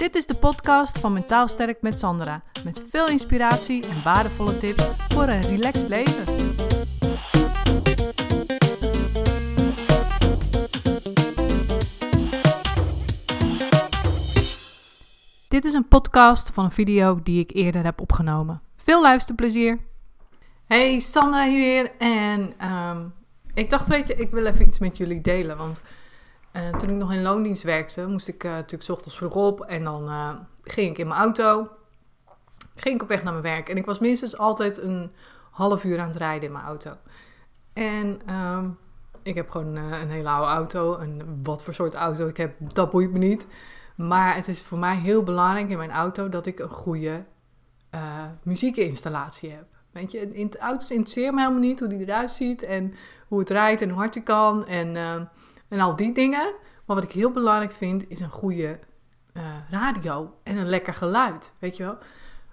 Dit is de podcast van Mentaal Sterk met Sandra. Met veel inspiratie en waardevolle tips voor een relaxed leven. Dit is een podcast van een video die ik eerder heb opgenomen. Veel luisterplezier. Hey, Sandra hier. En ehm, ik dacht, weet je, ik wil even iets met jullie delen. Want uh, toen ik nog in loondienst werkte, moest ik uh, natuurlijk 's ochtends vroeg op. En dan uh, ging ik in mijn auto. Ging ik op weg naar mijn werk. En ik was minstens altijd een half uur aan het rijden in mijn auto. En um, ik heb gewoon een hele oude auto. En wat voor soort auto ik heb, dat boeit me niet. Maar het is voor mij heel belangrijk in mijn auto dat ik een goede muziekinstallatie heb. Weet je, in het auto interesseert me helemaal niet hoe die eruit ziet en hoe het rijdt en hoe hard je kan en, uh, en al die dingen. Maar wat ik heel belangrijk vind, is een goede uh, radio en een lekker geluid, weet je wel.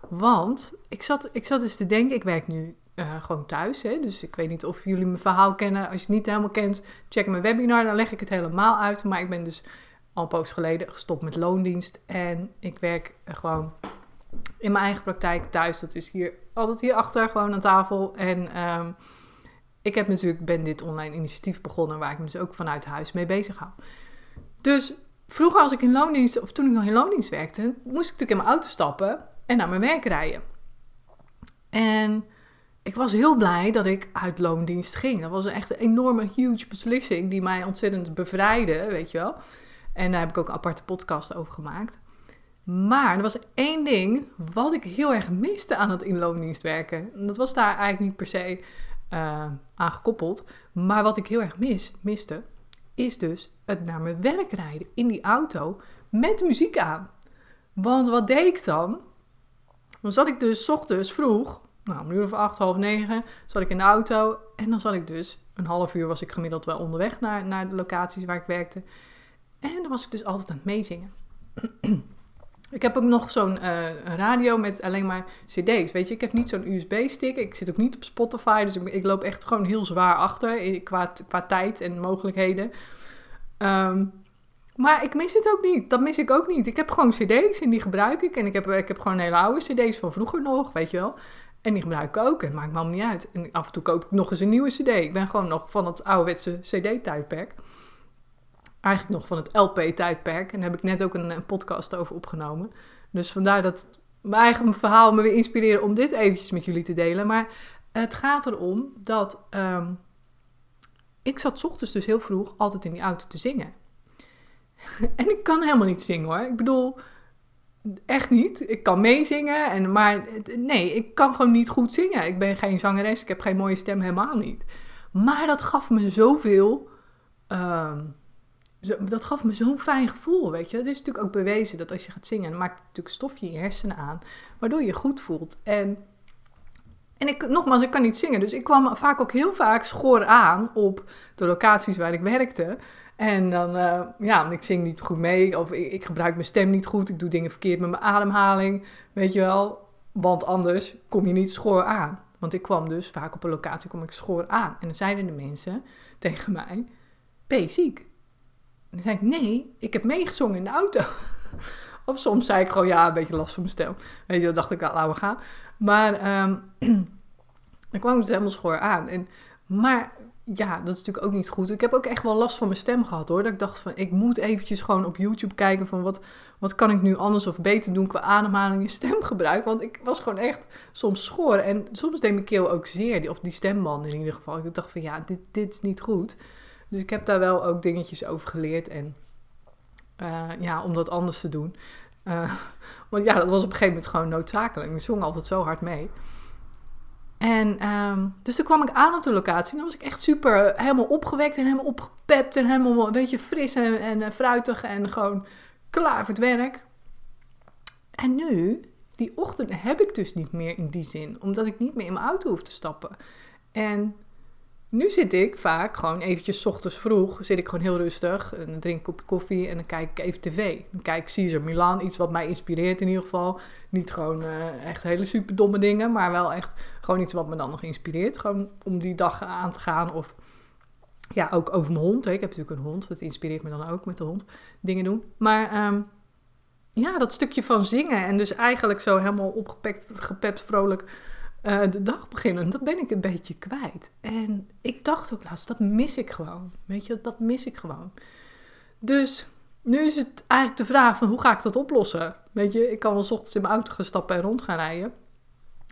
Want ik zat, ik zat dus te denken, ik werk nu uh, gewoon thuis, hè, dus ik weet niet of jullie mijn verhaal kennen. Als je het niet helemaal kent, check mijn webinar, dan leg ik het helemaal uit. Maar ik ben dus al een poos geleden gestopt met loondienst en ik werk gewoon in mijn eigen praktijk thuis. Dat is hier altijd hierachter, gewoon aan tafel. En um, ik heb natuurlijk, ben dit online initiatief begonnen, waar ik me dus ook vanuit huis mee bezig hou. Dus vroeger als ik in loondienst, of toen ik nog in loondienst werkte, moest ik natuurlijk in mijn auto stappen en naar mijn werk rijden. En ik was heel blij dat ik uit loondienst ging. Dat was echt een enorme, huge beslissing die mij ontzettend bevrijdde, weet je wel. En daar heb ik ook een aparte podcast over gemaakt. Maar er was één ding wat ik heel erg miste aan het inloondienst werken. En dat was daar eigenlijk niet per se uh, aan gekoppeld. Maar wat ik heel erg mis, miste, is dus het naar mijn werk rijden in die auto met muziek aan. Want wat deed ik dan? Dan zat ik dus ochtends vroeg, nou een uur of acht, half negen, zat ik in de auto. En dan zat ik dus, een half uur was ik gemiddeld wel onderweg naar, naar de locaties waar ik werkte. En dan was ik dus altijd aan het meezingen. Ik heb ook nog zo'n uh, radio met alleen maar CD's. Weet je, ik heb niet zo'n USB-stick. Ik zit ook niet op Spotify. Dus ik, ik loop echt gewoon heel zwaar achter qua, qua tijd en mogelijkheden. Um, maar ik mis het ook niet. Dat mis ik ook niet. Ik heb gewoon CD's en die gebruik ik. En ik heb, ik heb gewoon hele oude CD's van vroeger nog, weet je wel. En die gebruik ik ook. En maakt me allemaal niet uit. En af en toe koop ik nog eens een nieuwe CD. Ik ben gewoon nog van het ouderwetse CD-tijdperk eigenlijk nog van het LP-tijdperk. En daar heb ik net ook een, podcast over opgenomen. Dus vandaar dat mijn eigen verhaal me weer inspireerde om dit eventjes met jullie te delen. Maar het gaat erom dat um, ik zat ochtends dus heel vroeg altijd in die auto te zingen. en ik kan helemaal niet zingen hoor. Ik bedoel, echt niet. Ik kan meezingen, en, maar nee, ik kan gewoon niet goed zingen. Ik ben geen zangeres, ik heb geen mooie stem, helemaal niet. Maar dat gaf me zoveel... Um, dat gaf me zo'n fijn gevoel, weet je. Het is natuurlijk ook bewezen dat als je gaat zingen, maakt het natuurlijk stofje in je hersenen aan, waardoor je je goed voelt. En, en ik, nogmaals, ik kan niet zingen, dus ik kwam vaak ook heel vaak schoor aan op de locaties waar ik werkte. En dan, uh, ja, ik zing niet goed mee, of ik, ik, gebruik mijn stem niet goed, ik doe dingen verkeerd met mijn ademhaling, weet je wel. Want anders kom je niet schoor aan. Want ik kwam dus vaak op een locatie, kom ik schoor aan. En dan zeiden de mensen tegen mij, ben ziek? Dan zei ik, nee, ik heb meegezongen in de auto. of soms zei ik gewoon, ja, een beetje last van mijn stem. Weet je, dan dacht ik, nou, laten we gaan. Maar um, dan kwam het helemaal schoor aan. En, maar ja, dat is natuurlijk ook niet goed. Ik heb ook echt wel last van mijn stem gehad hoor. Dat ik dacht van, ik moet eventjes gewoon op YouTube kijken van wat, wat kan ik nu anders of beter doen qua ademhaling en stemgebruik. Want ik was gewoon echt soms schoor. En soms deed mijn keel ook zeer, of die stemband in ieder geval. Ik dacht van, ja, dit, dit is niet goed. Dus ik heb daar wel ook dingetjes over geleerd. En uh, ja, om dat anders te doen. Uh, want ja, dat was op een gegeven moment gewoon noodzakelijk. Ik zong altijd zo hard mee. En um, dus toen kwam ik aan op de locatie. En dan was ik echt super helemaal opgewekt en helemaal opgepept. En helemaal een beetje fris en, en uh, fruitig. En gewoon klaar voor het werk. En nu, die ochtend heb ik dus niet meer in die zin. Omdat ik niet meer in mijn auto hoef te stappen. En nu zit ik vaak gewoon eventjes ochtends vroeg, zit ik gewoon heel rustig. En dan drink ik een kopje koffie en dan kijk ik even tv. Dan kijk ik Caesar Milan, iets wat mij inspireert in ieder geval. Niet gewoon uh, echt hele super domme dingen, maar wel echt gewoon iets wat me dan nog inspireert. Gewoon om die dag aan te gaan of ja, ook over mijn hond. Hè. Ik heb natuurlijk een hond, dat inspireert me dan ook met de hond dingen doen. Maar um, ja, dat stukje van zingen en dus eigenlijk zo helemaal opgepept, gepept, vrolijk uh, de dag beginnen, dat ben ik een beetje kwijt. En ik dacht ook laatst, dat mis ik gewoon. Weet je, dat mis ik gewoon. Dus nu is het eigenlijk de vraag van hoe ga ik dat oplossen? Weet je, ik kan wel s ochtends in mijn auto gaan stappen en rond gaan rijden.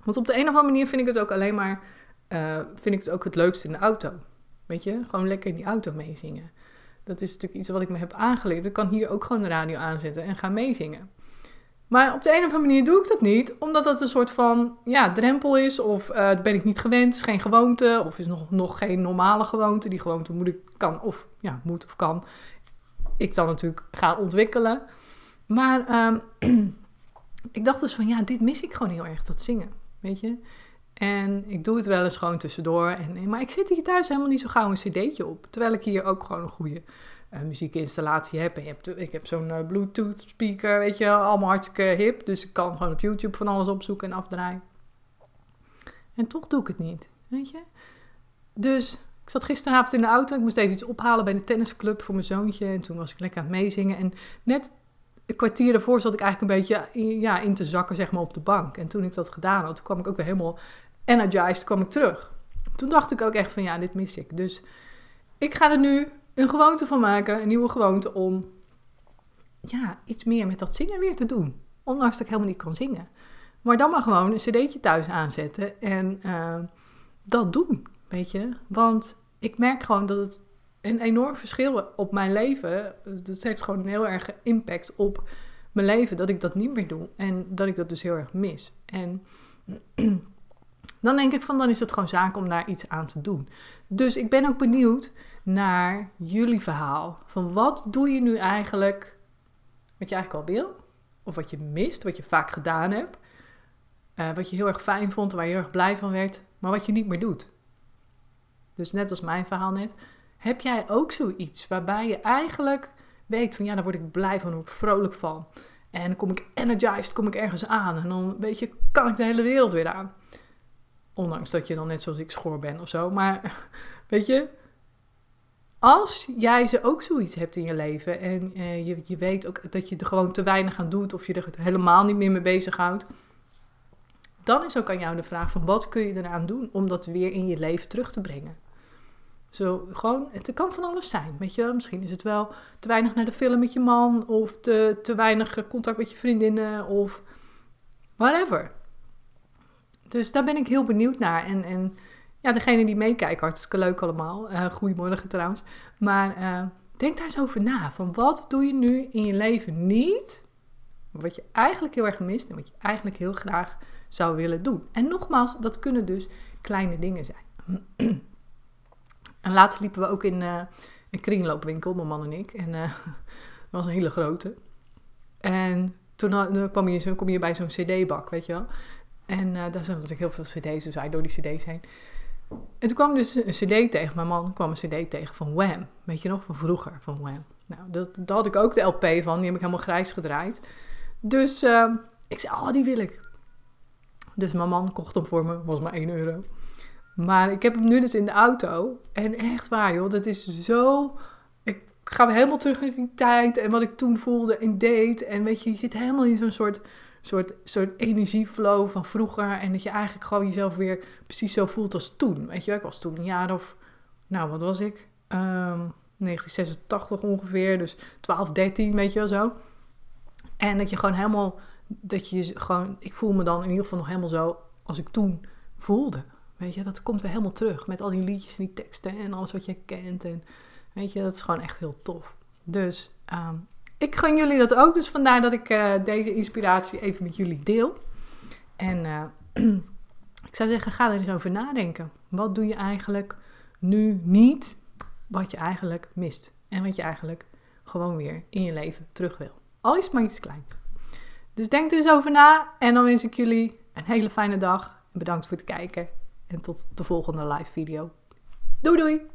Want op de een of andere manier vind ik het ook alleen maar, uh, vind ik het ook het leukst in de auto. Weet je, gewoon lekker in die auto meezingen. Dat is natuurlijk iets wat ik me heb aangeleerd. Ik kan hier ook gewoon de radio aanzetten en gaan meezingen. Maar op de een of andere manier doe ik dat niet, omdat dat een soort van ja, drempel is. Of uh, ben ik niet gewend, is geen gewoonte. Of is nog, nog geen normale gewoonte. Die gewoonte moet ik, kan, of ja, moet of kan. Ik dan natuurlijk gaan ontwikkelen. Maar um, ik dacht dus van ja, dit mis ik gewoon heel erg, dat zingen. Weet je? En ik doe het wel eens gewoon tussendoor. En, maar ik zit hier thuis helemaal niet zo gauw een cd'tje op. Terwijl ik hier ook gewoon een goede uh, muziekinstallatie heb. En ik heb zo'n uh, Bluetooth speaker, weet je, allemaal hartstikke hip. Dus ik kan gewoon op YouTube van alles opzoeken en afdraaien. En toch doe ik het niet, weet je. Dus ik zat gisteravond in de auto. Ik moest even iets ophalen bij de tennisclub voor mijn zoontje. En toen was ik lekker aan het meezingen. En net een kwartier daarvoor zat ik eigenlijk een beetje ja, in te zakken zeg maar, op de bank. En toen ik dat gedaan had, toen kwam ik ook weer helemaal energized kwam ik terug. Toen dacht ik ook echt van ja, dit mis ik. Dus ik ga er nu een gewoonte van maken, een nieuwe gewoonte om ja, iets meer met dat zingen weer te doen. Ondanks dat ik helemaal niet kan zingen. Maar dan maar gewoon een cd'tje thuis aanzetten en uh, dat doen, weet je. Want ik merk gewoon dat het een enorm verschil op mijn leven. Dat heeft gewoon een heel erg impact op mijn leven dat ik dat niet meer doe. En dat ik dat dus heel erg mis. En dan denk ik van dan is het gewoon zaak om daar iets aan te doen. Dus ik ben ook benieuwd naar jullie verhaal. Van wat doe je nu eigenlijk wat je eigenlijk al wil? Of wat je mist, wat je vaak gedaan hebt. Uh, wat je heel erg fijn vond, waar je heel erg blij van werd, maar wat je niet meer doet. Dus net als mijn verhaal net, heb jij ook zoiets waarbij je eigenlijk weet van ja, daar word ik blij van, vrolijk van. En dan kom ik energized, kom ik ergens aan en dan weet je, kan ik de hele wereld weer aan. Ondanks dat je dan net zoals ik schor ben of zo. Maar weet je, als jij ze ook zoiets hebt in je leven en uh, je, je weet ook dat je er gewoon te weinig aan doet of je er helemaal niet meer mee bezighoudt, dan is ook aan jou de vraag van wat kun je eraan doen om dat weer in je leven terug te brengen. Zo, gewoon, het kan van alles zijn, weet je. Misschien is het wel te weinig naar de film met je man of te, te weinig contact met je vriendinnen of whatever. Dus daar ben ik heel benieuwd naar. En, en ja, degene die meekijken, hartstikke leuk allemaal. Uh, goedemorgen trouwens. Maar uh, denk daar eens over na. Van wat doe je nu in je leven niet, wat je eigenlijk heel erg mist en wat je eigenlijk heel graag zou willen doen. En nogmaals, dat kunnen dus kleine dingen zijn. en laatst liepen we ook in uh, een kringloopwinkel, mijn man en ik. En dat was een hele grote. En toen kwam je, kom je bij zo'n cd-bak, weet je wel. En uh, daar zijn natuurlijk heel veel cd's, dus hij door die cd's heen. En toen kwam dus een cd tegen, mijn man kwam een cd tegen van Wham. Weet je nog, van vroeger, van Wham. Nou, dat, daar had ik ook de LP van, die heb ik helemaal grijs gedraaid. Dus uh, ik zei, oh, die wil ik. Dus mijn man kocht hem voor me, was maar 1 euro. Maar ik heb hem nu dus in de auto. En echt waar, joh, dat is zo... Ik ga helemaal terug naar die tijd en wat ik toen voelde en deed. En weet je, je zit helemaal in zo'n soort soort, soort energieflow van vroeger. En dat je eigenlijk gewoon jezelf weer precies zo voelt als toen. Weet je, ik was toen een jaar of, nou wat was ik? Um, 1986 ongeveer, dus 12, 13, weet je wel zo. En dat je gewoon helemaal, dat je gewoon, ik voel me dan in ieder geval nog helemaal zo als ik toen voelde. Weet je, dat komt weer helemaal terug met al die liedjes en die teksten en alles wat je kent. En weet je, dat is gewoon echt heel tof. Dus um, ik gun jullie dat ook, dus vandaar dat ik uh, deze inspiratie even met jullie deel. En uh, ik zou zeggen, ga er eens over nadenken. Wat doe je eigenlijk nu niet, wat je eigenlijk mist? En wat je eigenlijk gewoon weer in je leven terug wil. Al is maar iets kleins. Dus denk er eens over na en dan wens ik jullie een hele fijne dag. Bedankt voor het kijken en tot de volgende live video. Doei doei!